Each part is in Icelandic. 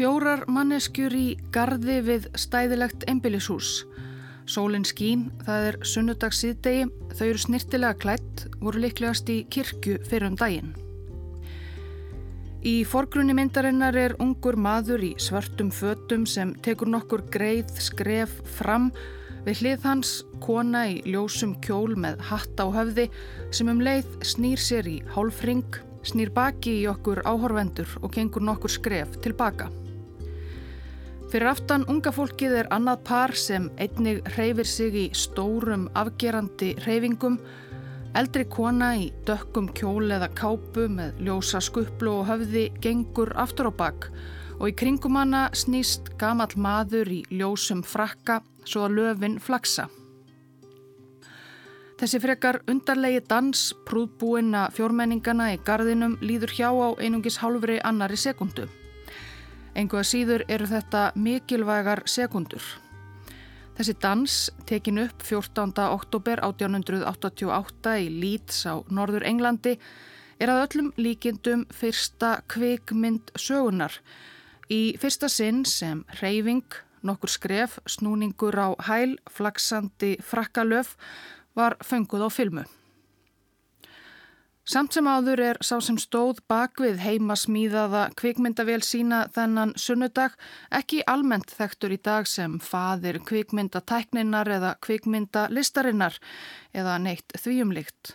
Fjórar manneskjur í gardi við stæðilegt einbillishús. Sólinn skín, það er sunnudags síðdegi, þau eru snirtilega klætt, voru liklegast í kirkju fyrir um daginn. Í forgrunni myndarinnar er ungur maður í svörtum fötum sem tekur nokkur greið skref fram við hlið hans kona í ljósum kjól með hatt á höfði sem um leið snýr sér í hálfring, snýr baki í okkur áhorvendur og gengur nokkur skref tilbaka. Fyrir aftan unga fólkið er annað par sem einnig hreyfir sig í stórum afgerandi hreyfingum. Eldri kona í dökkum kjól eða kápu með ljósa skuplu og höfði gengur aftur á bakk og í kringum hana snýst gamal maður í ljósum frakka svo að löfin flaksa. Þessi frekar undarlegi dans prúðbúina fjórmenningana í gardinum líður hjá á einungis hálfri annari sekundu. Engu að síður eru þetta mikilvægar sekundur. Þessi dans, tekin upp 14. oktober 1888 í Leeds á Norður Englandi, er að öllum líkindum fyrsta kvikmynd sögunar. Í fyrsta sinn sem reyfing, nokkur skref, snúningur á hæl, flaksandi frakkalöf var fenguð á filmu. Samt sem áður er sá sem stóð bakvið heimasmíðaða kvikmyndavél sína þennan sunnudag ekki almennt þektur í dag sem fadir kvikmyndatækninar eða kvikmyndalistarinnar eða neitt þvíumlikt.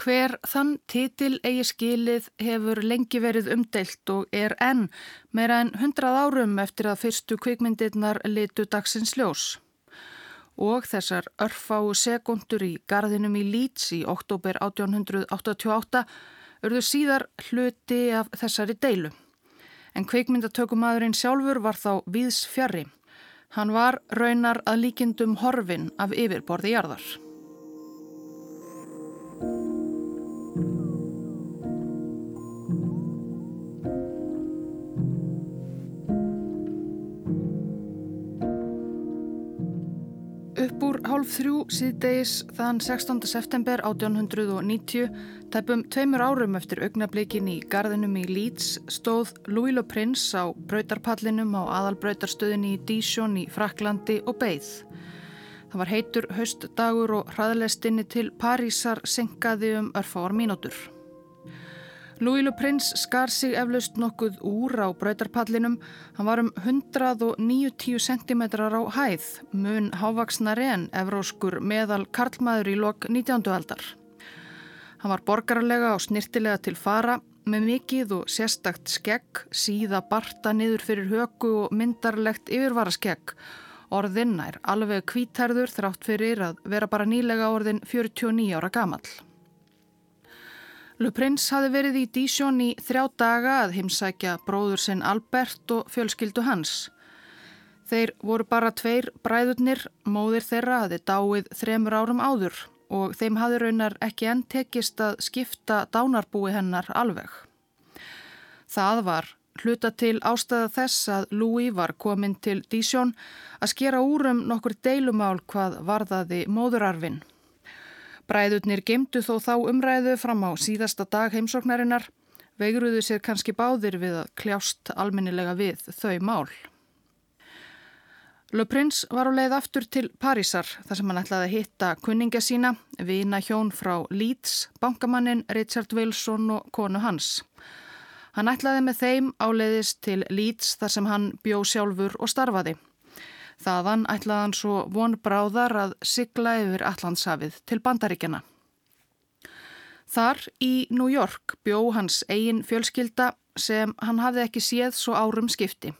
Hver þann titil eigi skilið hefur lengi verið umdeilt og er enn meira en hundrað árum eftir að fyrstu kvikmyndirnar litu dagsins ljós og þessar örfáu sekundur í gardinum í Leeds í oktober 1888 örðu síðar hluti af þessari deilu. En kveikmyndatökumadurinn sjálfur var þá viðs fjari. Hann var raunar að líkindum horfin af yfirborði jarðar. Upp úr hálf þrjú síðdeis þann 16. september 1890, tæpum tveimur árum eftir augnablikin í gardinum í Leeds, stóð Louis Le Prince á brautarpallinum á aðalbrautarstöðinni í Dijon í Fraklandi og beigð. Það var heitur höstdagur og hraðlestinni til Parísar senkaði um örfáar mínútur. Louis Le Prince skar sig eflaust nokkuð úr á brautarpallinum. Hann var um 190 cm á hæð, mun hávaksnari en evróskur meðal karlmaður í lok 19. aldar. Hann var borgarlega og snirtilega til fara með mikið og sérstakt skegg, síða barta niður fyrir höku og myndarlegt yfirvara skegg. Orðinn er alveg kvítærður þrátt fyrir að vera bara nýlega orðin 49 ára gamall. Le Prince hafi verið í Dijon í þrjá daga að heimsækja bróður sinn Albert og fjölskyldu hans. Þeir voru bara tveir bræðurnir, móðir þeirra hafi dáið þremur árum áður og þeim hafi raunar ekki enn tekist að skipta dánarbúi hennar alveg. Það var hluta til ástæða þess að Louis var komin til Dijon að skera úrum nokkur deilumál hvað varðaði móðurarfinn. Bræðurnir gemdu þó þá umræðu fram á síðasta dag heimsóknarinnar, veigruðu sér kannski báðir við að kljást almennilega við þau mál. Le Prince var á leið aftur til Parísar þar sem hann ætlaði að hitta kunninga sína, vina hjón frá Leeds, bankamannin Richard Wilson og konu hans. Hann ætlaði með þeim áleiðist til Leeds þar sem hann bjó sjálfur og starfaði. Þaðan ætlaði hann svo von bráðar að sigla yfir Allandshafið til bandaríkjana. Þar í New York bjó hans eigin fjölskylda sem hann hafði ekki séð svo árum skipti.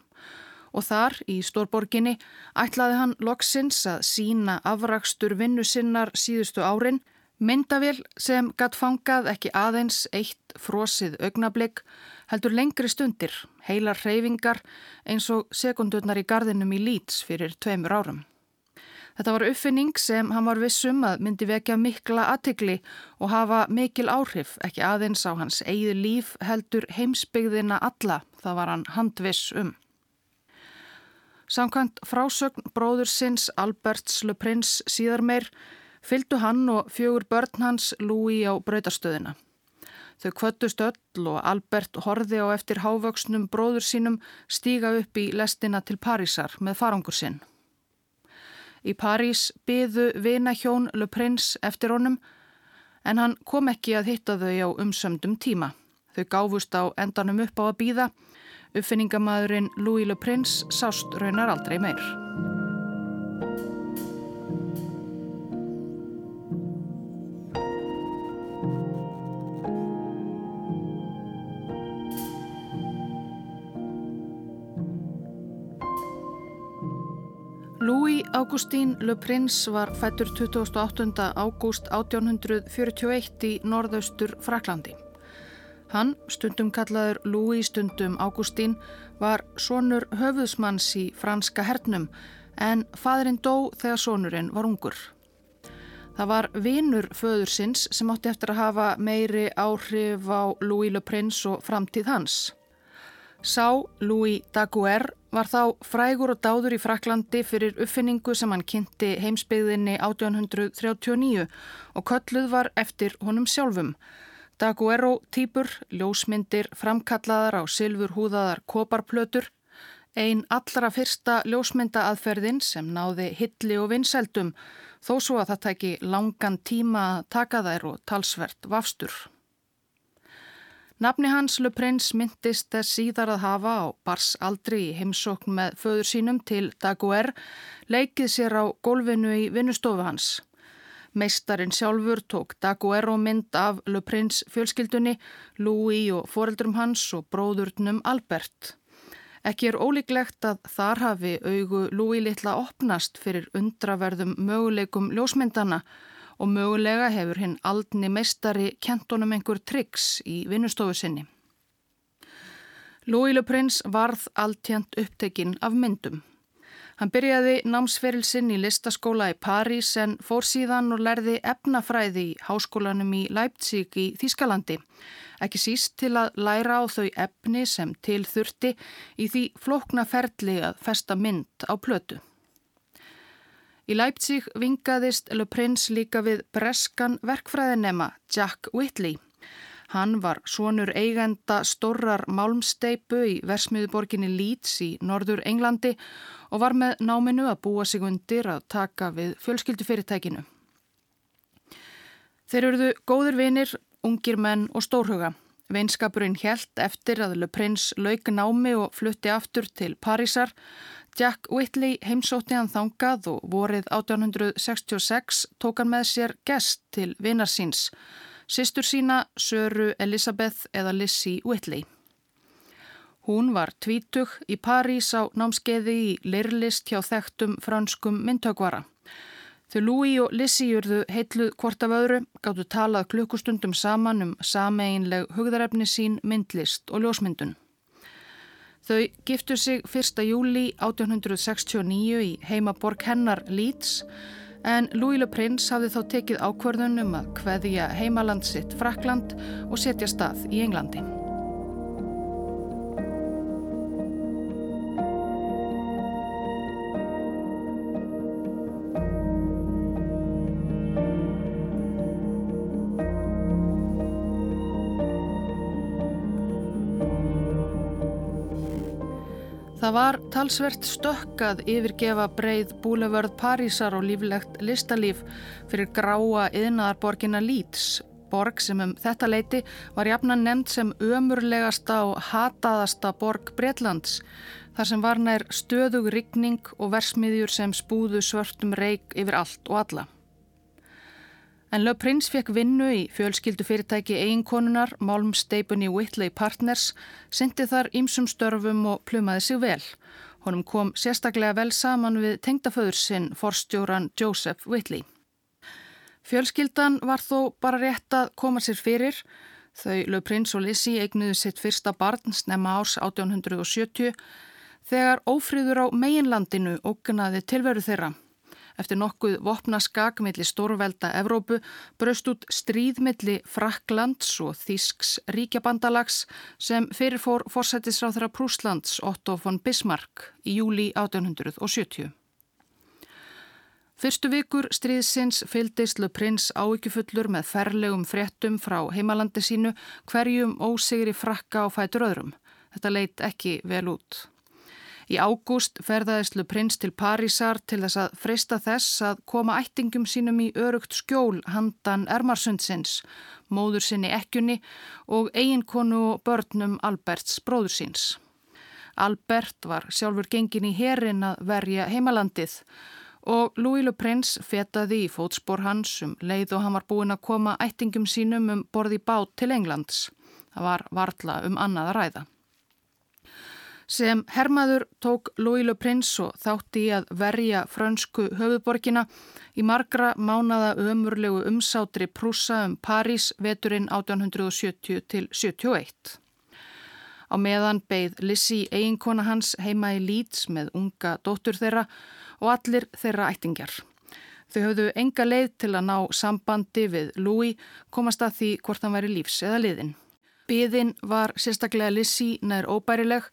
Og þar í Stórborginni ætlaði hann loksins að sína afrakstur vinnu sinnar síðustu árin, myndavél sem gatt fangað ekki aðeins eitt frosið augnablík heldur lengri stundir, heilar hreyfingar eins og sekundurnar í gardinum í Leeds fyrir tveimur árum. Þetta var uppfinning sem hann var vissum að myndi vekja mikla aðtikli og hafa mikil áhrif, ekki aðeins á hans eigið líf heldur heimsbyggðina alla, það var hann handviss um. Samkvæmt frásögn bróður sinns Alberts Le Prince síðar meir fylgdu hann og fjögur börn hans Louis á brautastöðina. Þau kvöttust öll og Albert horði á eftir hávöksnum bróður sínum stíga upp í lestina til Parísar með farangur sinn. Í París byðu vina hjón Le Prince eftir honum en hann kom ekki að hitta þau á umsömdum tíma. Þau gáfust á endanum upp á að býða. Uppfinningamæðurinn Louis Le Prince sást raunar aldrei meir. Louis Augustin Le Prince var fættur 28. ágúst 1841 í norðaustur Fraklandi. Hann, stundum kallaður Louis stundum Augustin, var sonur höfuðsmanns í franska hernum en fadurinn dó þegar sonurinn var ungur. Það var vinur föðursins sem átti eftir að hafa meiri áhrif á Louis Le Prince og framtíð hans. Sá Louis Daguerre var þá frægur og dáður í Fraklandi fyrir uppfinningu sem hann kynnti heimsbyggðinni 1839 og kölluð var eftir honum sjálfum. Daguerro týpur, ljósmyndir, framkallaðar á silfur húðaðar koparplötur, einn allra fyrsta ljósmyndaaðferðin sem náði hilli og vinseldum, þó svo að það tæki langan tíma að taka þær og talsvert vafstur. Nafni hans Le Prince myndist þess síðar að hafa á bars aldri í heimsókn með föður sínum til Daguerre, leikið sér á gólfinu í vinnustofu hans. Meistarin sjálfur tók Daguerre og mynd af Le Prince fjölskyldunni, Louis og foreldrum hans og bróðurnum Albert. Ekki er ólíklegt að þar hafi augu Louis litla opnast fyrir undraverðum möguleikum ljósmyndana og mögulega hefur hinn aldni meistari kentunum einhver triks í vinnustofu sinni. Le Prince varð alltjent upptekinn af myndum. Hann byrjaði námsferilsinn í listaskóla í París en fór síðan og lærði efnafræði í háskólanum í Leipzig í Þískalandi. Ekki síst til að læra á þau efni sem til þurfti í því flókna ferli að festa mynd á plötu. Í Leipzig vingaðist Le Prince líka við breskan verkfræðinema Jack Whitley. Hann var sonur eigenda stórrar málmsteipu í versmiðuborginni Leeds í norður Englandi og var með náminu að búa sig undir að taka við fjölskyldufyrirtækinu. Þeir eruðu góður vinir, ungir menn og stórhuga. Veinskapurinn helt eftir að Le Prince lauk námi og flutti aftur til Parísar Jack Whitley heimsótti hann þangað og vorið 1866 tók hann með sér gest til vinnarsins, sýstur sína Söru Elisabeth eða Lissy Whitley. Hún var tvítug í París á námskeiði í leirlist hjá þekktum franskum myndtökvara. Þau Louis og Lissy urðu heitluð hvort af öðru, gáttu talað klukkustundum saman um sameinleg hugðarefni sín, myndlist og ljósmyndun. Þau giftu sig 1. júli 1869 í heimaborg hennar Leeds en Louis Le Prince hafði þá tekið ákvörðun um að hveðja heimaland sitt Frakland og setja stað í Englandi. Það var talsvert stökkað yfirgefa breið búlevörð Parísar og líflegt listalíf fyrir gráa yðnaðarborgina Leeds, borg sem um þetta leiti var jafnan nefnd sem ömurlegasta og hataðasta borg Breitlands, þar sem var nær stöðug rigning og versmiðjur sem spúðu svörtum reik yfir allt og alla. En Le Prince fekk vinnu í fjölskyldu fyrirtæki eiginkonunar, Malmsteipunni Whitley Partners, syndi þar ímsum störfum og plumaði sig vel. Honum kom sérstaklega vel saman við tengdaföður sinn, forstjóran Joseph Whitley. Fjölskyldan var þó bara rétt að koma sér fyrir. Þau Le Prince og Lizzie eignuðu sitt fyrsta barn snemma árs 1870 þegar ófríður á meginlandinu ógnaði tilveru þeirra. Eftir nokkuð vopnaskak millir stórvelda Evrópu braust út stríðmilli Fraklands og Þísks ríkjabandalags sem fyrirfór forsættisráþra Prúslands Otto von Bismarck í júli 1870. Fyrstu vikur stríðsins fylgdist Le Prince áíkjufullur með ferlegum fréttum frá heimalandi sínu hverjum ósigri frakka og fætur öðrum. Þetta leitt ekki vel út. Í ágúst ferðaðist Le Prince til Parísar til þess að freysta þess að koma ættingum sínum í örugt skjól handan Ermarsundsins, móður sinni ekkjunni og eiginkonu börnum Alberts bróður síns. Albert var sjálfur gengin í herin að verja heimalandið og Louis Le Prince fetaði í fótspor hans um leið og hann var búin að koma ættingum sínum um borði bát til Englands. Það var varla um annað að ræða. Sem hermaður tók Le Prince og þátti í að verja frönsku höfuborgina í margra mánada ömurlegu umsátri prúsa um París veturinn 1870 til 71. Á meðan beigð Lissi eiginkona hans heima í Leeds með unga dóttur þeirra og allir þeirra ættingjar. Þau höfðu enga leið til að ná sambandi við Louis komast að því hvort hann væri lífs eða liðin. Bíðin var sérstaklega Lissi nær óbærileg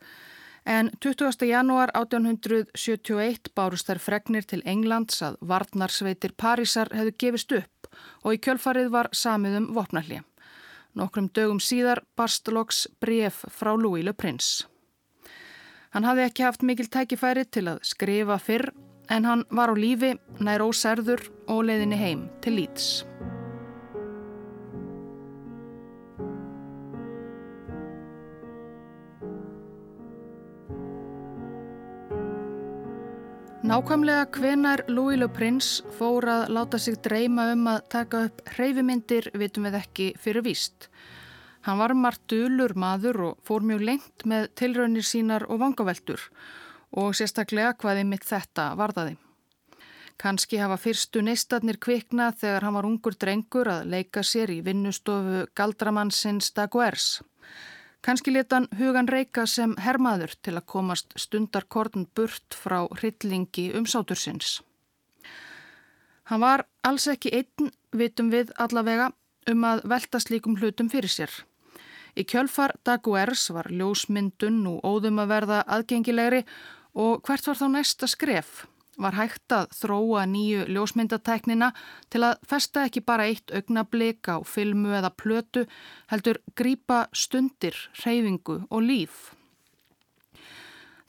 en 20. janúar 1871 bárust þær fregnir til Englands að varnarsveitir Parísar hefðu gefist upp og í kjölfarið var samiðum vopnallið. Nokkrum dögum síðar barst loks bref frá Louis Le Prince. Hann hafði ekki haft mikil tækifæri til að skrifa fyrr en hann var á lífi nær ósærður og leiðinni heim til Leeds. Nákvæmlega hvenar Louis Le Prince fór að láta sig dreyma um að taka upp hreyfimyndir vitum við ekki fyrir víst. Hann var margt dölur maður og fór mjög lengt með tilraunir sínar og vangaveltur og sérstaklega hvaði mitt þetta varðaði. Kanski hafa fyrstu neistarnir kvikna þegar hann var ungur drengur að leika sér í vinnustofu galdramannsins Daguers. Kanski leta hann hugan reyka sem hermaður til að komast stundarkorn burt frá hryllingi umsátursins. Hann var alls ekki einn, vitum við allavega, um að velta slíkum hlutum fyrir sér. Í kjölfar Daguers var ljósmyndun og óðum að verða aðgengilegri Og hvert var þá næsta skref? Var hægt að þróa nýju ljósmyndatæknina til að festa ekki bara eitt augnablík á filmu eða plötu, heldur grípa stundir, reyfingu og líf.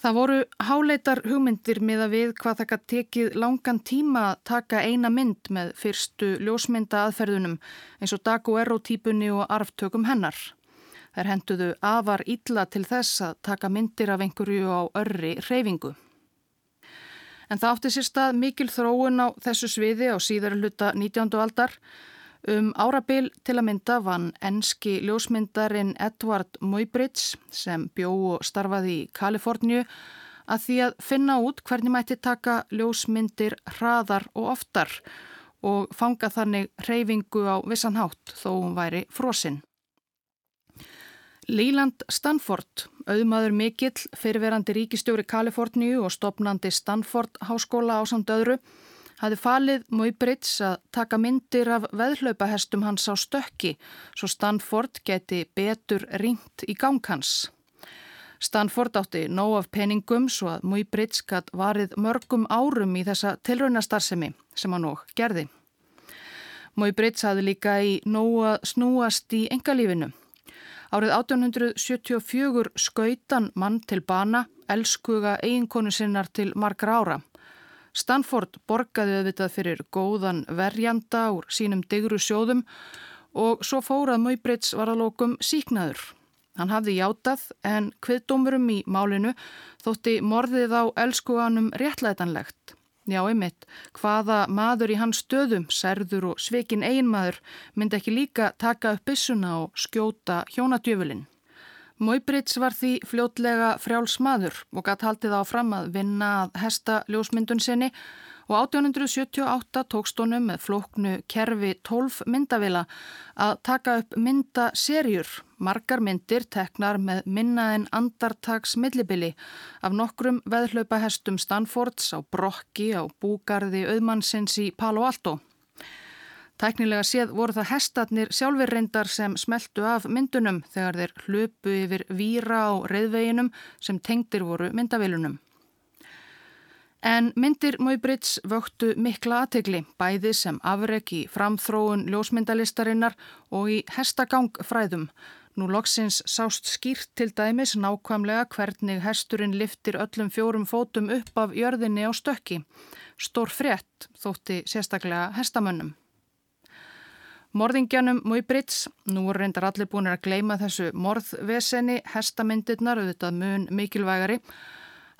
Það voru háleitar hugmyndir miða við hvað það kann tekið langan tíma að taka eina mynd með fyrstu ljósmynda aðferðunum eins og dag og erotípunni og arftökum hennar. Þær henduðu afar illa til þess að taka myndir af einhverju á örri reyfingu. En það átti sér stað mikil þróun á þessu sviði á síðara hluta 19. aldar. Um árabil til að mynda vann enski ljósmyndarinn Edward Muybridge sem bjó og starfaði í Kaliforníu að því að finna út hvernig mætti taka ljósmyndir hraðar og oftar og fanga þannig reyfingu á vissan hátt þó hún væri frosinn. Leland Stanford, auðmaður mikill, fyrirverandi ríkistjóri Kaliforníu og stopnandi Stanford háskóla á samt öðru, hafði falið Muybridge að taka myndir af veðhlaupahestum hans á stökki svo Stanford geti betur ringt í gang hans. Stanford átti nóg af peningum svo að Muybridge gatt varið mörgum árum í þessa tilraunastarsemi sem hann og gerði. Muybridge hafði líka í nóg að snúast í engalífinu. Árið 1874 skautan mann til bana, elskuga eiginkonu sinnar til margra ára. Stanford borgaði auðvitað fyrir góðan verjanda úr sínum digru sjóðum og svo fórað Möybritts var að lókum síknaður. Hann hafði játað en hviðdómurum í málinu þótti morðið á elskuganum réttlætanlegt. Já, einmitt, hvaða maður í hans stöðum, særður og svekin einmaður, myndi ekki líka taka upp bissuna og skjóta hjónadjöfulinn. Móibrits var því fljótlega frjáls maður og gatt haldið á fram að vinna að hesta ljósmyndun sinni og 1878 tókst honum með flóknu kerfi 12 myndavila að taka upp myndaserjur, margar myndir teknar með minna en andartags millibili af nokkrum veðhlaupahestum Stanfords á brokki á búgarði auðmannsins í Palo Alto. Tæknilega séð voru það hestarnir sjálfur reyndar sem smeltu af myndunum þegar þeir hlöpu yfir víra á reyðveginum sem tengdir voru myndavilunum. En myndir Móibrits vöktu mikla aðtegli, bæði sem afreg í framþróun ljósmyndalistarinnar og í hestagangfræðum. Nú loksins sást skýrt til dæmis nákvæmlega hvernig hesturinn liftir öllum fjórum fótum upp af jörðinni á stökki. Stór frétt þótti sérstaklega hestamönnum. Morðingjanum Móibrits, nú voru reyndar allir búin að gleima þessu morðveseni, hestamyndirnar, auðvitað mun mikilvægari,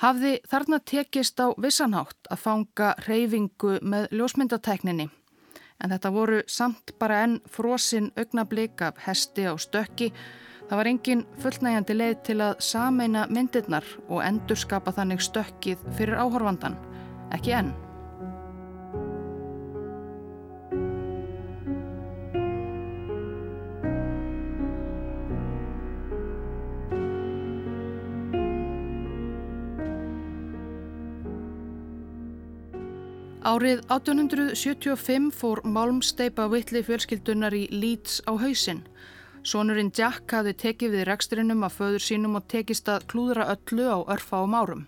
hafði þarna tekist á vissanhátt að fanga reyfingu með ljósmyndatekninni. En þetta voru samt bara enn frosinn augnablík af hesti á stökki. Það var engin fullnægjandi leið til að sameina myndirnar og endurskapa þannig stökkið fyrir áhorfandan. Ekki enn. Árið 1875 fór Malmsteipa vittli fjölskyldunar í Leeds á hausinn. Sónurinn Jack hafði tekið við reksturinnum af föður sínum og tekist að klúðra öllu á örfáum árum.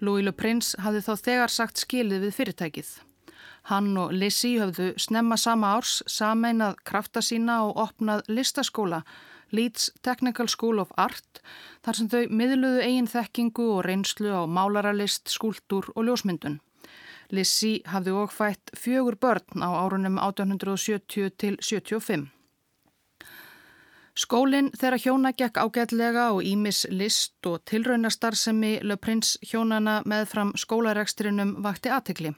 Le Prince hafði þá þegar sagt skilið við fyrirtækið. Hann og Lizzie höfðu snemma sama árs sameinað krafta sína og opnað listaskóla, Leeds Technical School of Art, þar sem þau miðluðu eigin þekkingu og reynslu á málaralist, skúldur og ljósmyndun. Lissi hafði og fætt fjögur börn á árunum 1870 til 75. Skólinn þeirra hjóna gekk ágætlega og Ímis list og tilraunastarðsemi Le Prince hjónana með fram skólarekstrinum vakti aðtekli.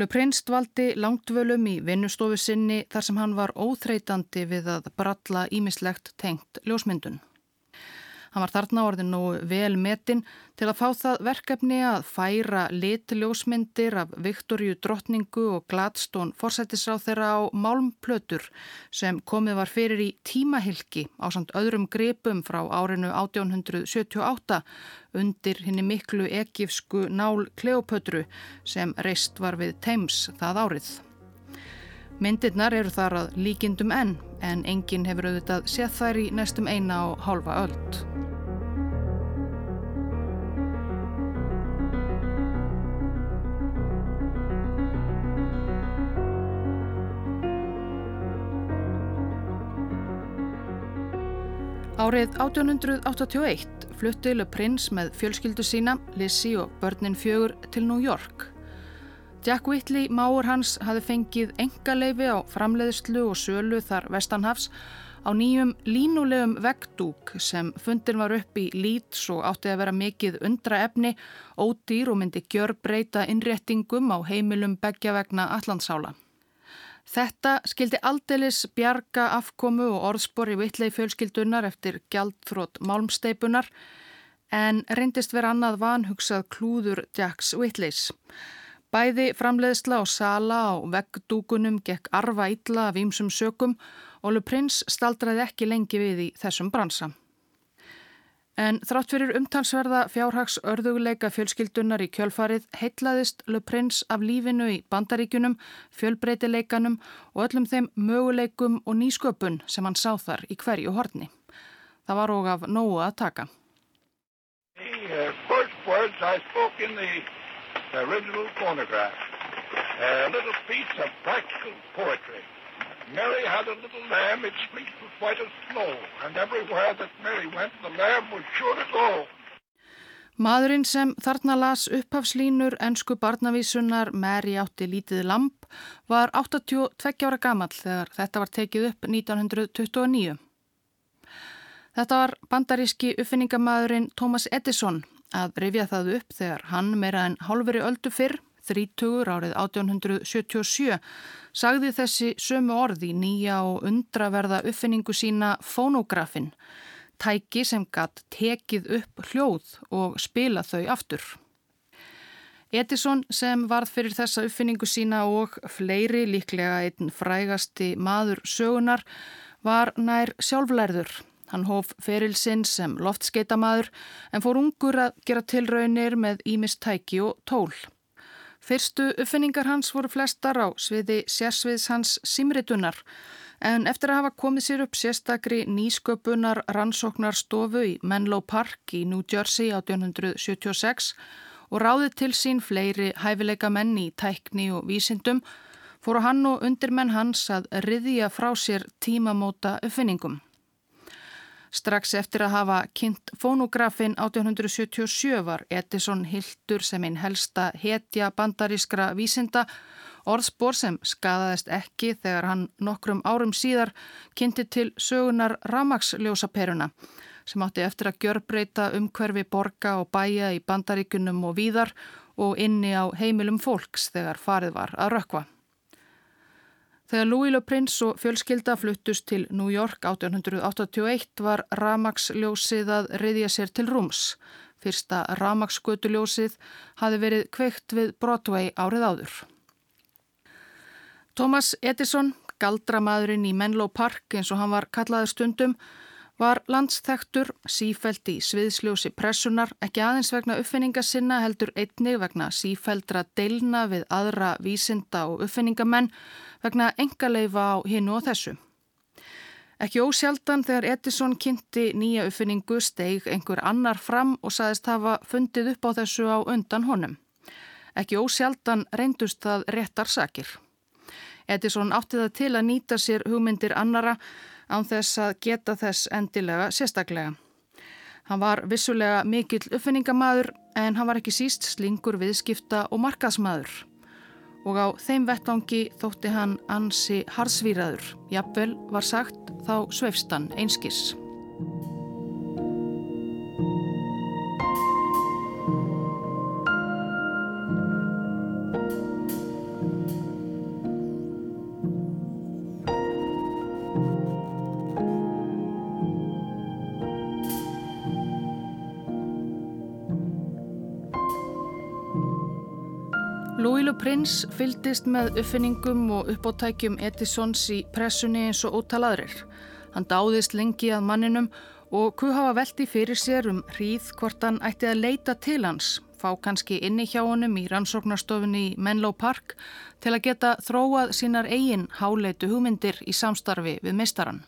Le Prince dvaldi langtvölum í vinnustofu sinni þar sem hann var óþreytandi við að bralla Ímislegt tengt ljósmyndun. Hann var þarna orðin nú vel metin til að fá það verkefni að færa litljósmyndir af Viktoríu drottningu og Gladstone forsættisráð þeirra á málmplötur sem komið var fyrir í tímahilki á samt öðrum grepum frá árinu 1878 undir henni miklu ekifsku nál Kleopötru sem reist var við Thames það árið. Myndirnar eru þar að líkindum enn en enginn hefur auðvitað séð þær í næstum eina og hálfa öld. Árið 1881 flutti Le Prince með fjölskyldu sína, Lizzie og börnin fjögur til New York. Jack Whitley, máur hans, hafi fengið engaleifi á framleiðslu og sölu þar vestanhafs á nýjum línulegum veggdúk sem fundin var upp í Leeds og átti að vera mikið undra efni, ódýr og myndi gjör breyta innréttingum á heimilum begja vegna allandsála. Þetta skildi aldeilis bjarga afkomu og orðspori vittlei fjölskyldunar eftir gjaldþrótt málmsteipunar en reyndist vera annað vanhugsað klúður Jacks Whitleys. Bæði framleiðsla og sala á veggdúkunum gekk arfa illa af ímsum sökum og Le Prince staldraði ekki lengi við í þessum bransa. En þrátt fyrir umtalsverða fjárhags örðuguleika fjölskyldunar í kjölfarið heitlaðist Le Prince af lífinu í bandaríkunum, fjölbreytileikanum og öllum þeim möguleikum og nýsköpun sem hann sá þar í hverju horni. Það var og af nógu að taka. Uh, first words I spoke in the original phonograph, a little piece of practical poetry. Mary had a little lamb, its fleece was white as snow, and everywhere that Mary went, the lamb was sure to go. Maðurinn sem þarna las upphafslínur ennsku barnavísunar Mary átti lítið lamp var 82 ára gamall þegar þetta var tekið upp 1929. Þetta var bandaríski uppfinningamæðurinn Thomas Edison að rifja það upp þegar hann meira en hálfveri öldu fyrr, 30 árið 1877, sagði þessi sömu orði nýja og undraverða uppfinningu sína fonografin, tæki sem gatt tekið upp hljóð og spila þau aftur. Edison sem varð fyrir þessa uppfinningu sína og fleiri líklega einn frægasti maður sögunar var nær sjálflærður. Hann hóf ferilsinn sem loftskeitamaður en fór ungur að gera tilraunir með ímistæki og tól. Fyrstu uppfinningar hans voru flestar á sviði sérsviðs hans simritunar en eftir að hafa komið sér upp sérstakri nýsköpunar rannsóknarstofu í Menlo Park í New Jersey 1876 og ráðið til sín fleiri hæfileika menn í tækni og vísindum fóru hann og undirmenn hans að riðja frá sér tímamóta uppfinningum. Strax eftir að hafa kynnt fónografin 1877 var Edison hildur sem einn helsta hetja bandarískra vísinda orðspor sem skadaðist ekki þegar hann nokkrum árum síðar kynnti til sögunar ramagsljósaperuna sem átti eftir að gjörbreyta umhverfi borga og bæja í bandaríkunum og víðar og inni á heimilum fólks þegar farið var að rökva. Þegar Louis Le Prince og fjölskylda fluttust til New York 1881 var ramagsljósið að riðja sér til rúms. Fyrsta ramagsgötuljósið hafi verið kveikt við Broadway árið áður. Thomas Edison, galdramadurinn í Menlo Park eins og hann var kallaður stundum, var landsþektur sífælt í sviðsljósi pressunar ekki aðeins vegna uppfinninga sinna heldur einnig vegna sífældra deilna við aðra vísinda og uppfinningamenn vegna engaleifa á hinu og þessu. Ekki ósjaldan þegar Edison kynnti nýja uppfinningu steig einhver annar fram og saðist hafa fundið upp á þessu á undan honum. Ekki ósjaldan reyndust það réttar sakir. Edison átti það til að nýta sér hugmyndir annara án þess að geta þess endilega sérstaklega. Hann var vissulega mikill uppfinningamadur en hann var ekki síst slingur viðskipta og markaðsmadur. Og á þeim vettvangi þótti hann ansi harsvíraður. Jafnvel var sagt þá sveifstan einskis. Lúílu Prins fyldist með uppfinningum og uppáttækjum Edisons í pressunni eins og ótalaðrir. Hann dáðist lengi að manninum og hvað hafa veldi fyrir sér um hríð hvort hann ætti að leita til hans, fá kannski inni hjá honum í rannsóknarstofunni í Menlo Park til að geta þróað sínar eigin háleitu hugmyndir í samstarfi við mistaran.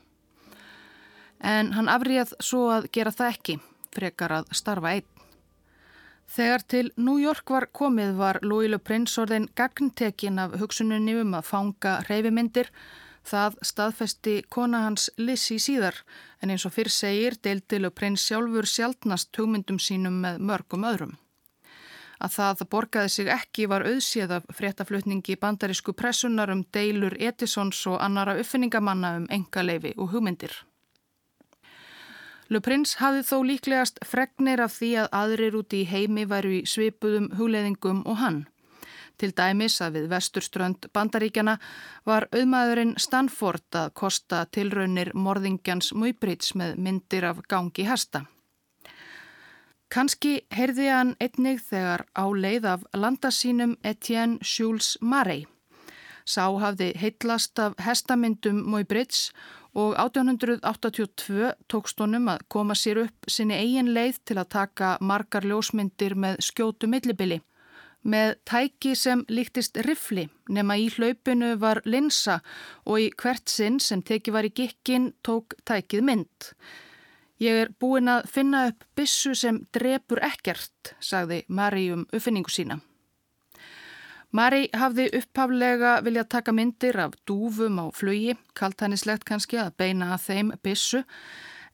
En hann afríðað svo að gera það ekki, frekar að starfa einn. Þegar til New York var komið var Louis Le Prince orðin gagntekin af hugsununni um að fanga reyfimyndir. Það staðfesti kona hans Lizzie síðar en eins og fyrr segir deildi Le Prince sjálfur sjálfnast hugmyndum sínum með mörgum öðrum. Að það borgaði sig ekki var auðséð af fréttaflutningi bandarísku pressunar um deilur Edisons og annara uppfinningamanna um engaleifi og hugmyndir. Le Prince hafði þó líklegast fregnir af því að aðrir úti í heimi væru í svipuðum hugleðingum og hann. Til dæmis að við vesturströnd bandaríkjana var auðmaðurinn Stanford að kosta tilraunir morðingjans Muybridge með myndir af gangi hesta. Kanski heyrði hann einnig þegar á leið af landasínum Etienne Jules Marey. Sá hafði heitlast af hestamyndum Muybridge og 1882 tókst honum að koma sér upp sinni eigin leið til að taka margar ljósmyndir með skjótu millibili. Með tæki sem líktist rifli nema í hlaupinu var linsa og í hvert sinn sem teki var í gikkin tók tækið mynd. Ég er búin að finna upp bissu sem drepur ekkert, sagði Mari um uppfinningu sína. Mari hafði upphaflega viljað taka myndir af dúfum á flugi, kalt hannislegt kannski að beina að þeim bissu,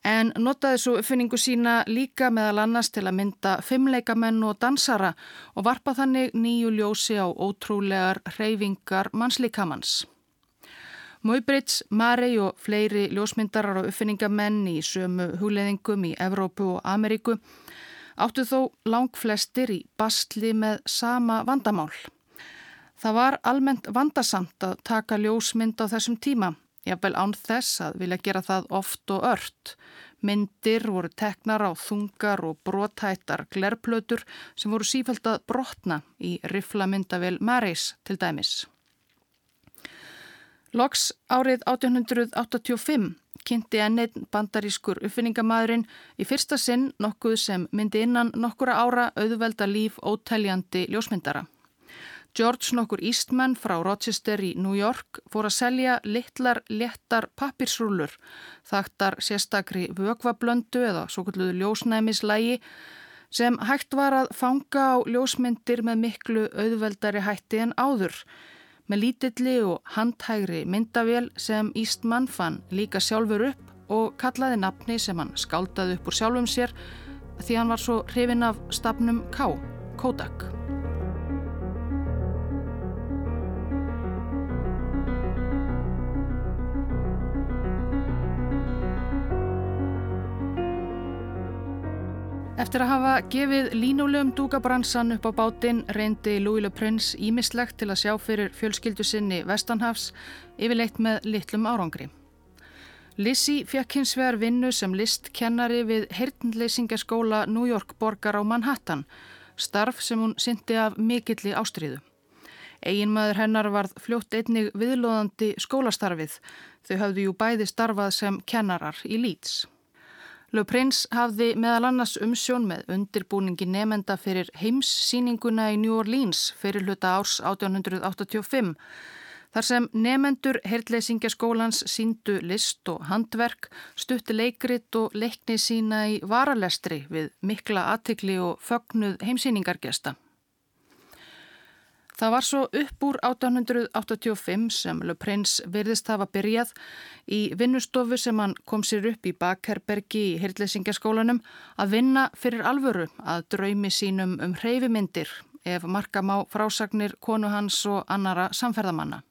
en notaði svo uppfinningu sína líka meðal annars til að mynda fimmleikamenn og dansara og varpa þannig nýju ljósi á ótrúlegar reyfingar mannslíkamanns. Móibrits, Mari og fleiri ljósmyndarar og uppfinningamenn í sömu hugleðingum í Evrópu og Ameríku áttu þó lang flestir í bastli með sama vandamál. Það var almennt vandasamt að taka ljósmynd á þessum tíma, jáfnvel án þess að vilja gera það oft og ört. Myndir voru teknar á þungar og brotættar glerplötur sem voru sífælt að brotna í riflamyndavel Marys til dæmis. Loks árið 1885 kynnti ennið bandarískur uppfinningamadurinn í fyrsta sinn nokkuð sem myndi innan nokkura ára auðvelda líf ótæljandi ljósmyndara. George nokkur Eastman frá Rochester í New York fór að selja litlar lettar pappirsrúlur, þaktar sérstakri vögvablöndu eða svo kalluðu ljósnæmislægi sem hægt var að fanga á ljósmyndir með miklu auðveldari hætti en áður með lítilli og handhægri myndavél sem Ístmann fann líka sjálfur upp og kallaði nafni sem hann skáldaði upp úr sjálfum sér því hann var svo hrifin af stafnum K, Kodak. Eftir að hafa gefið línulegum dúkabransan upp á bátinn reyndi Louis Le Prince ímislegt til að sjá fyrir fjölskyldu sinni Vestanhafs yfirleitt með litlum árangri. Lizzie fekk hins vegar vinnu sem listkennari við heyrnleysingaskóla New York borgar á Manhattan, starf sem hún syndi af mikilli ástriðu. Eginmaður hennar varð fljótt einnig viðlóðandi skólastarfið, þau hafðu jú bæði starfað sem kennarar í Leeds. Le Prince hafði meðal annars umsjón með undirbúningi nefenda fyrir heimssýninguna í New Orleans fyrir hluta árs 1885 þar sem nefendur herrleysingjaskólans síndu list og handverk, stutti leikrit og leikni sína í varalestri við mikla aðtikli og fögnuð heimsýningargesta. Það var svo upp úr 1885 sem Le Prince virðist hafa byrjað í vinnustofu sem hann kom sér upp í Bakherbergi í Hirtlesingaskólanum að vinna fyrir alvöru að draumi sínum um hreyfimyndir ef markam á frásagnir konu hans og annara samferðamanna.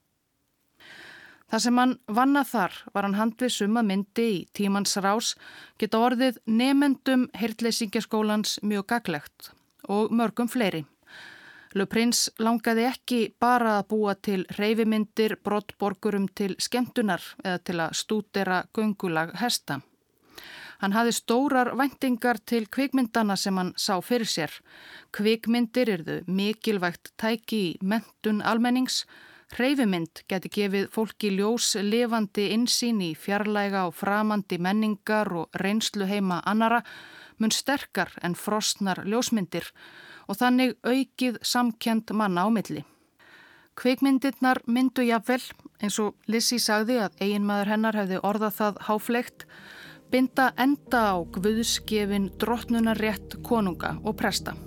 Það sem hann vanna þar var hann handvið suma myndi í tímans rás geta orðið nefendum Hirtlesingaskólans mjög gaglegt og mörgum fleiri. Le Prince langaði ekki bara að búa til reyfimyndir brottborgurum til skemmtunar eða til að stúdera gungulag hesta. Hann hafi stórar vendingar til kvikmyndana sem hann sá fyrir sér. Kvikmyndir erðu mikilvægt tæki í mentun almennings. Reyfimynd geti gefið fólki ljós levandi insýn í fjarlæga og framandi menningar og reynslu heima annara mun sterkar en frostnar ljósmyndir og þannig aukið samkjönd manna á milli. Kveikmyndirnar myndu jafnvel, eins og Lissi sagði að eiginmaður hennar hefði orðað það háflegt, binda enda á gvuðskefin drottnunarrétt konunga og presta.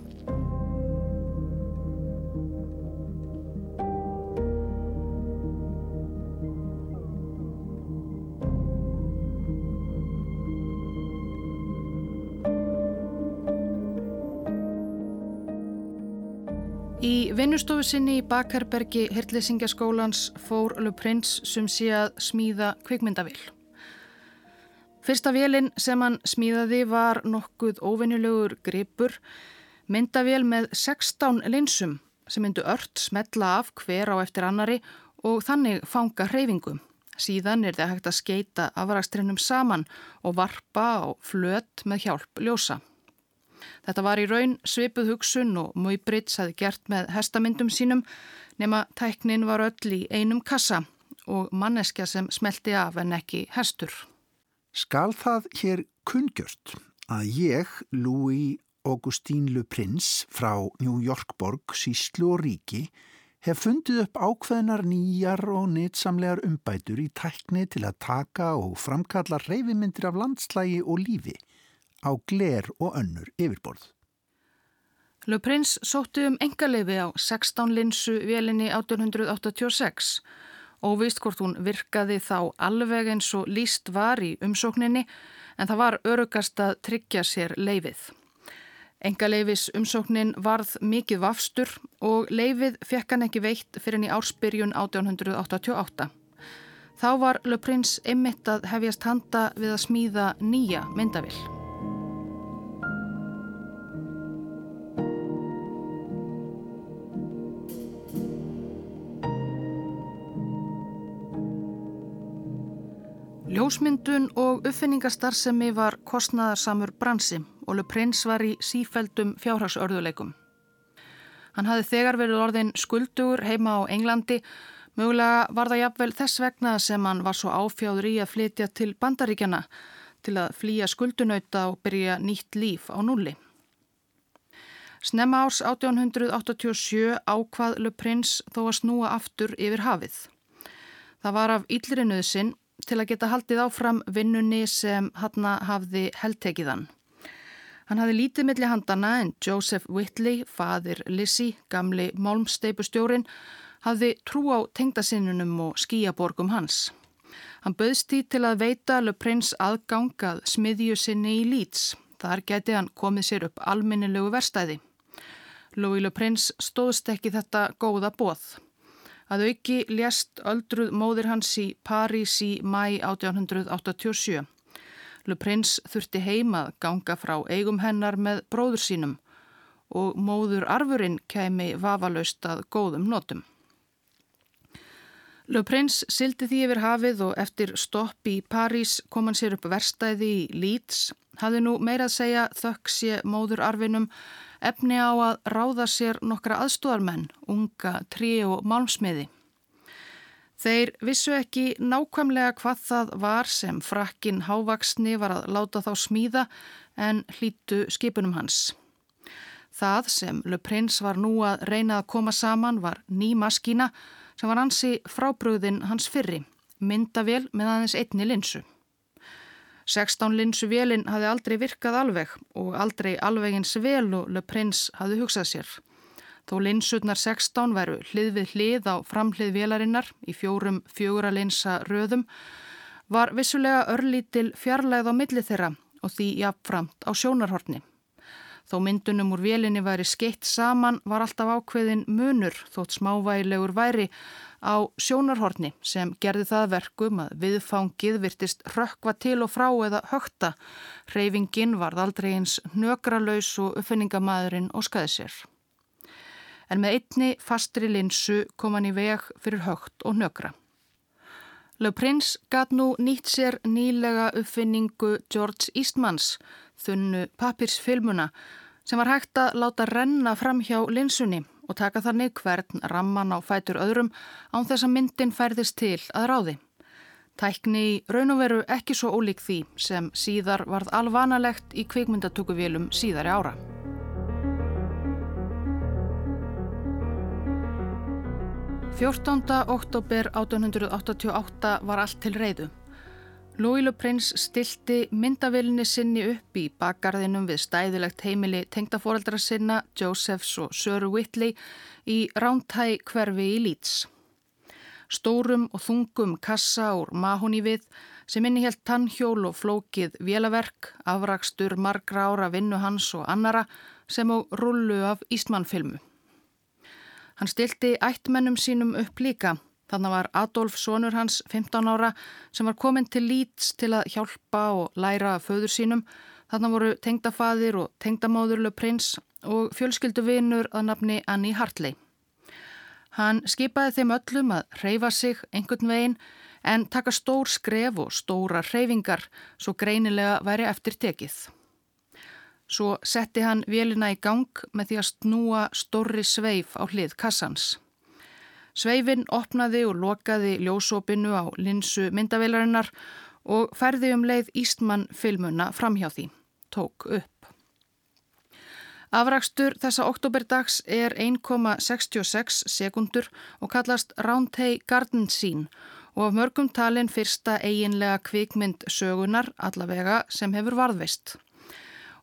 Vinnustofu sinni í Bakherbergi Hirtlesingaskólans fór Le Prince sem sé að smíða kvikmyndavill. Fyrsta vélinn sem hann smíðaði var nokkuð óvinnilegur gripur, myndavél með 16 linsum sem myndu ört smetla af hver á eftir annari og þannig fanga hreyfingu. Síðan er það hægt að skeita afrækstrinnum saman og varpa á flöt með hjálp ljósa. Þetta var í raun svipuð hugsun og Móibrits hafi gert með hestamyndum sínum nema tæknin var öll í einum kassa og manneskja sem smelti af en ekki hestur. Skal það hér kungjört að ég, Louis Augustin Le Prince frá New Yorkborg, Síslu og Ríki hef fundið upp ákveðnar nýjar og nýtsamlegar umbætur í tækni til að taka og framkalla reyfimyndir af landslægi og lífi á gler og önnur yfirborð. Le Prince sótti um engaleifi á 16 linsu vélinni 1886 og vist hvort hún virkaði þá alveg eins og líst var í umsókninni en það var örugast að tryggja sér leifið. Engaleifis umsóknin varð mikið vafstur og leifið fekk hann ekki veitt fyrir henni ársbyrjun 1888. Þá var Le Prince einmitt að hefjast handa við að smíða nýja myndavill. Ljósmyndun og uppfinningarstarfsemi var kostnaðarsamur bransi og Le Prince var í sífældum fjárhagsörðuleikum. Hann hafði þegar verið orðin skuldugur heima á Englandi, mögulega var það jafnvel þess vegna sem hann var svo áfjáður í að flytja til bandaríkjana til að flýja skuldunauta og byrja nýtt líf á nulli. Snemma árs 1887 ákvað Le Prince þó að snúa aftur yfir hafið. Það var af yllrinuðsinn til að geta haldið áfram vinnunni sem hann hafði heldtekiðan. Hann hafði lítið milli handana en Joseph Whitley, fadir Lizzie, gamli málmsteipustjórin, hafði trú á tengdasinnunum og skíaborgum hans. Hann böðst í til að veita Le Prince aðgang að smiðju sinni í Leeds. Þar geti hann komið sér upp alminnilegu verstæði. Louis Le Prince stóðst ekki þetta góða bóð. Að auki lést öldruð móðir hans í París í mæ 1887. Le Prince þurfti heimað ganga frá eigum hennar með bróður sínum og móður arfurinn kemi vafalaust að góðum notum. Le Prince sildi því yfir hafið og eftir stopp í París kom hann sér upp verstæði í Leeds. Hafði nú meira að segja þökk sé móður arfinum efni á að ráða sér nokkra aðstóðarmenn, unga, trí og málmsmiði. Þeir vissu ekki nákvæmlega hvað það var sem frakkin hávaksni var að láta þá smíða en hlítu skipunum hans. Það sem Le Prince var nú að reyna að koma saman var ný maskína sem var hansi frábröðin hans fyrri, myndavél með aðeins einni linsu. 16 linsu vélinn hafði aldrei virkað alveg og aldrei alvegins vel og Le Prince hafði hugsað sér. Þó linsutnar 16 veru hlið við hlið á framhlið vélarinnar í fjórum fjögura linsa röðum var vissulega örlítil fjarlæð á milli þeirra og því jafnframt á sjónarhortni. Þó myndunum úr vélinni væri skeitt saman var alltaf ákveðin munur þótt smávægilegur væri á sjónarhorni sem gerði það verkum að viðfangið virtist rökkva til og frá eða högta. Reyfingin varð aldrei eins nökralaus og uppfinningamæðurinn og skaði sér. En með einni fastri linsu kom hann í veg fyrir högt og nökra. Le Prince gæt nú nýtt sér nýlega uppfinningu George Eastmans, þunnu papirsfilmuna, sem var hægt að láta renna fram hjá linsunni og taka þannig hvern ramman á fætur öðrum án þess að myndin færðist til að ráði. Tækni í raun og veru ekki svo ólík því sem síðar varð alvanalegt í kvikmyndatökuvélum síðari ára. Fjórtánda oktober 1888 var allt til reyðu. Le Prince stilti myndavillinni sinni upp í bakgarðinum við stæðilegt heimili tengdafóreldra sinna Josephs og Söru Whitley í Rántæ hverfi í Leeds. Stórum og þungum kassa úr mahóni við sem innihjalt tannhjól og flókið vélaverk, afrakstur margra ára vinnu hans og annara sem á rullu af Ístmannfilmu. Hann stilti ættmennum sínum upp líka Þannig var Adolf sonur hans 15 ára sem var komin til Leeds til að hjálpa og læra föður sínum. Þannig voru tengdafaðir og tengdamóðurlu prins og fjölskyldu vinur að nafni Annie Hartley. Hann skipaði þeim öllum að reyfa sig einhvern veginn en taka stór skref og stóra reyfingar svo greinilega væri eftir tekið. Svo setti hann vélina í gang með því að snúa stóri sveif á hlið kassans. Sveifin opnaði og lokaði ljósopinu á linsu myndaveilarinnar og færði um leið Ístmann filmuna framhjá því. Tók upp. Afrakstur þessa oktoberdags er 1,66 sekundur og kallast Roundhay Garden Scene og af mörgum talin fyrsta eiginlega kvikmynd sögunar allavega sem hefur varðveist.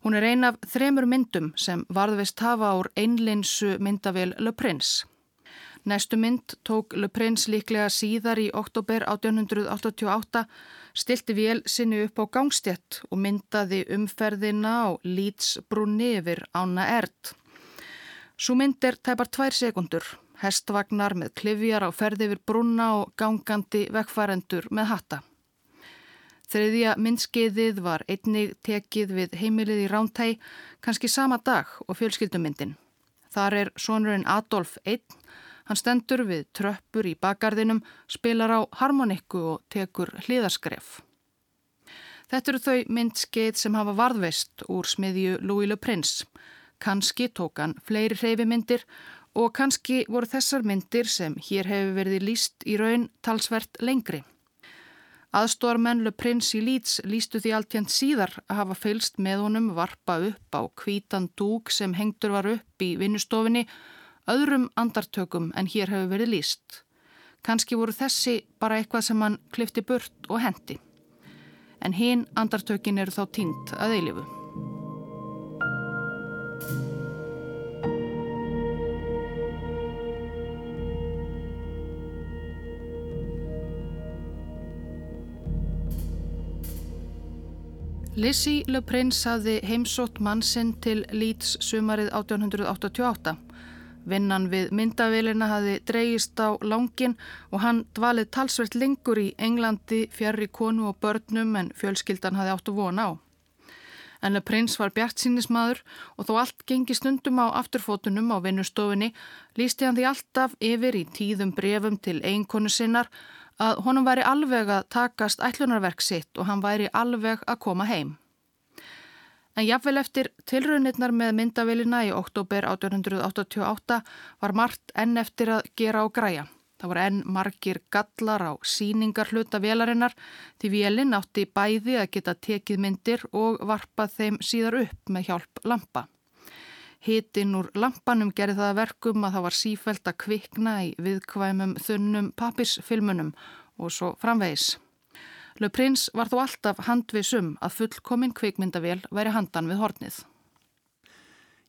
Hún er ein af þremur myndum sem varðveist hafa úr einlinsu myndavél Le Prince. Næstu mynd tók Le Prince líklega síðar í oktober 1888, stilti vél sinni upp á gangstjett og myndaði umferðina á Lítsbrunni yfir ána erd. Svo mynd er tæpar tvær sekundur, hestvagnar með klifjar á ferði yfir brunna og gangandi vekkfærendur með hatta. Þriðja myndskeiðið var einnig tekið við heimilið í Rántæ, kannski sama dag og fjölskyldumyndin. Þar er sonurinn Adolf einn Hann stendur við tröppur í bakgarðinum, spilar á harmonikku og tekur hliðaskref. Þetta eru þau myndskeið sem hafa varðveist úr smiðju Louis Le Prince. Kanski tók hann fleiri hreyfimyndir og kannski voru þessar myndir sem hér hefur verið líst í raun talsvert lengri. Aðstormenn Le Prince í Leeds lístu því alltjent síðar að hafa fylst með honum varpa upp á kvítan dúk sem hengtur var upp í vinnustofinni öðrum andartökum en hér hefur verið líst. Kanski voru þessi bara eitthvað sem hann klifti burt og hendi. En hinn andartökin eru þá tínt að eilifu. Lizzie Le Prince hafði heimsótt mann sinn til Leeds sumarið 1888 Vinnan við myndavélina hafði dreyist á langin og hann dvalið talsvert lengur í Englandi fjari konu og börnum en fjölskyldan hafði áttu von á. En Le Prince var bjart sínismadur og þó allt gengi stundum á afturfótunum á vinnustofinni lísti hann því alltaf yfir í tíðum brefum til einkonu sinnar að honum væri alveg að takast ætlunarverk sitt og hann væri alveg að koma heim. En jafnvel eftir tilraunirnar með myndavélina í oktober 1888 var margt enn eftir að gera á græja. Það voru enn margir gallar á síningar hluta vélarinnar því vélinn átti bæði að geta tekið myndir og varpað þeim síðar upp með hjálp lampa. Hitin úr lampanum gerði það verkum að það var sífælt að kvikna í viðkvæmum þunnum papirsfilmunum og svo framvegis. Le Prince var þó alltaf handvisum að fullkomin kvikmyndavél væri handan við hornið.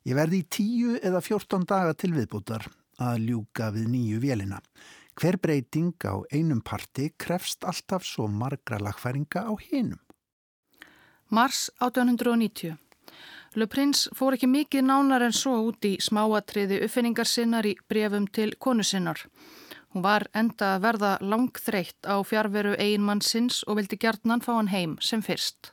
Ég verði í tíu eða fjórtón daga til viðbútar að ljúka við nýju vélina. Hver breyting á einum parti krefst alltaf svo margra lagfæringa á hinum. Mars 1890 Le Prince fór ekki mikið nánar en svo út í smáatriði uppfinningar sinnar í brefum til konu sinnar. Hún var enda að verða langþreytt á fjárveru eiginmann sinns og vildi gjarnan fá hann heim sem fyrst.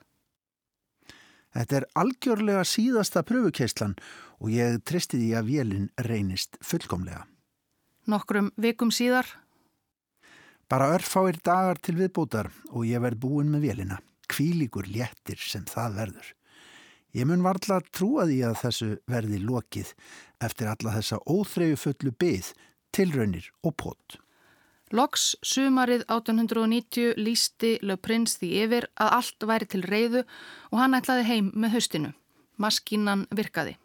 Þetta er algjörlega síðasta pröfukeislan og ég tristi því að vélinn reynist fullkomlega. Nokkrum vikum síðar? Bara örfáir dagar til viðbútar og ég verð búin með vélina. Kvílíkur léttir sem það verður. Ég mun varla trúa því að þessu verði lokið eftir alla þessa óþreyju fullu byð, tilraunir og pott. Loks sumarið 1890 lísti Le Prince því yfir að allt væri til reyðu og hann ætlaði heim með höstinu. Maskínan virkaði.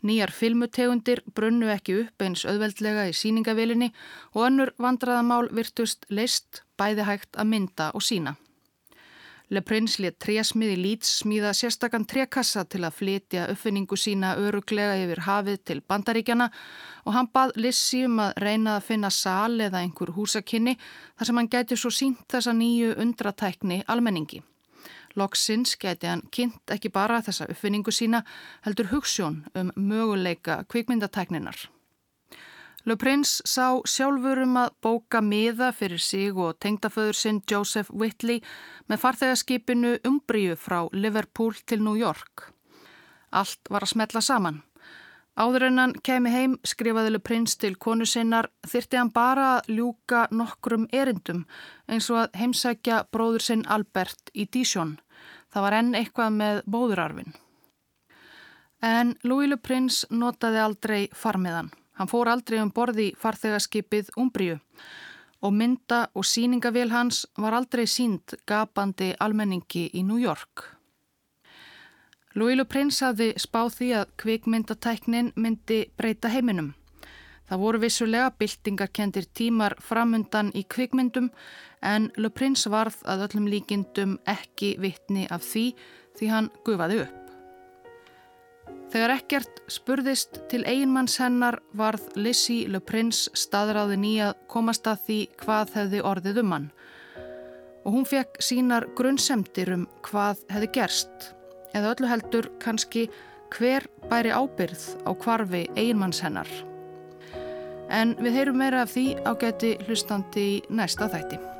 Nýjar filmutegundir brunnu ekki upp eins auðveldlega í síningavélinni og önnur vandraðamál virtust leist bæði hægt að mynda og sína. Le Prince let trésmið í Leeds smíða sérstakann trekassa til að flytja uppfinningu sína öruglega yfir hafið til bandaríkjana og hann bað Lissi um að reyna að finna sal eða einhver húsakinni þar sem hann gæti svo sínt þessa nýju undratækni almenningi. Loksins gæti hann kynnt ekki bara þessa uppfinningu sína heldur hugssjón um möguleika kvikmyndatækninar. Le Prince sá sjálfur um að bóka miða fyrir sig og tengdaföður sinn Joseph Whitley með farþegarskipinu Umbriu frá Liverpool til New York. Allt var að smetla saman. Áður en hann kemi heim skrifaði Le Prince til konu sinnar þyrti hann bara að ljúka nokkrum erindum eins og að heimsækja bróður sinn Albert í Dísjón. Það var enn eitthvað með bóðurarfin. En Louis Le Prince notaði aldrei farmiðan. Hann fór aldrei um borði farþegarskipið Umbriu og mynda og síningavél hans var aldrei sínd gapandi almenningi í New York. Louis Prince hafði spáð því að kvikmyndatæknin myndi breyta heiminum. Það voru vissulega byltingarkendir tímar framundan í kvikmyndum en Le Prince varð að öllum líkindum ekki vittni af því því hann gufaði upp. Þegar ekkert spurðist til einmanns hennar varð Lizzie Le Prince staðráðin í að komast að því hvað hefði orðið um hann. Og hún fekk sínar grunnsemtir um hvað hefði gerst. Eða öllu heldur kannski hver bæri ábyrð á kvarfi einmanns hennar. En við heyrum meira af því á geti hlustandi í næsta þætti.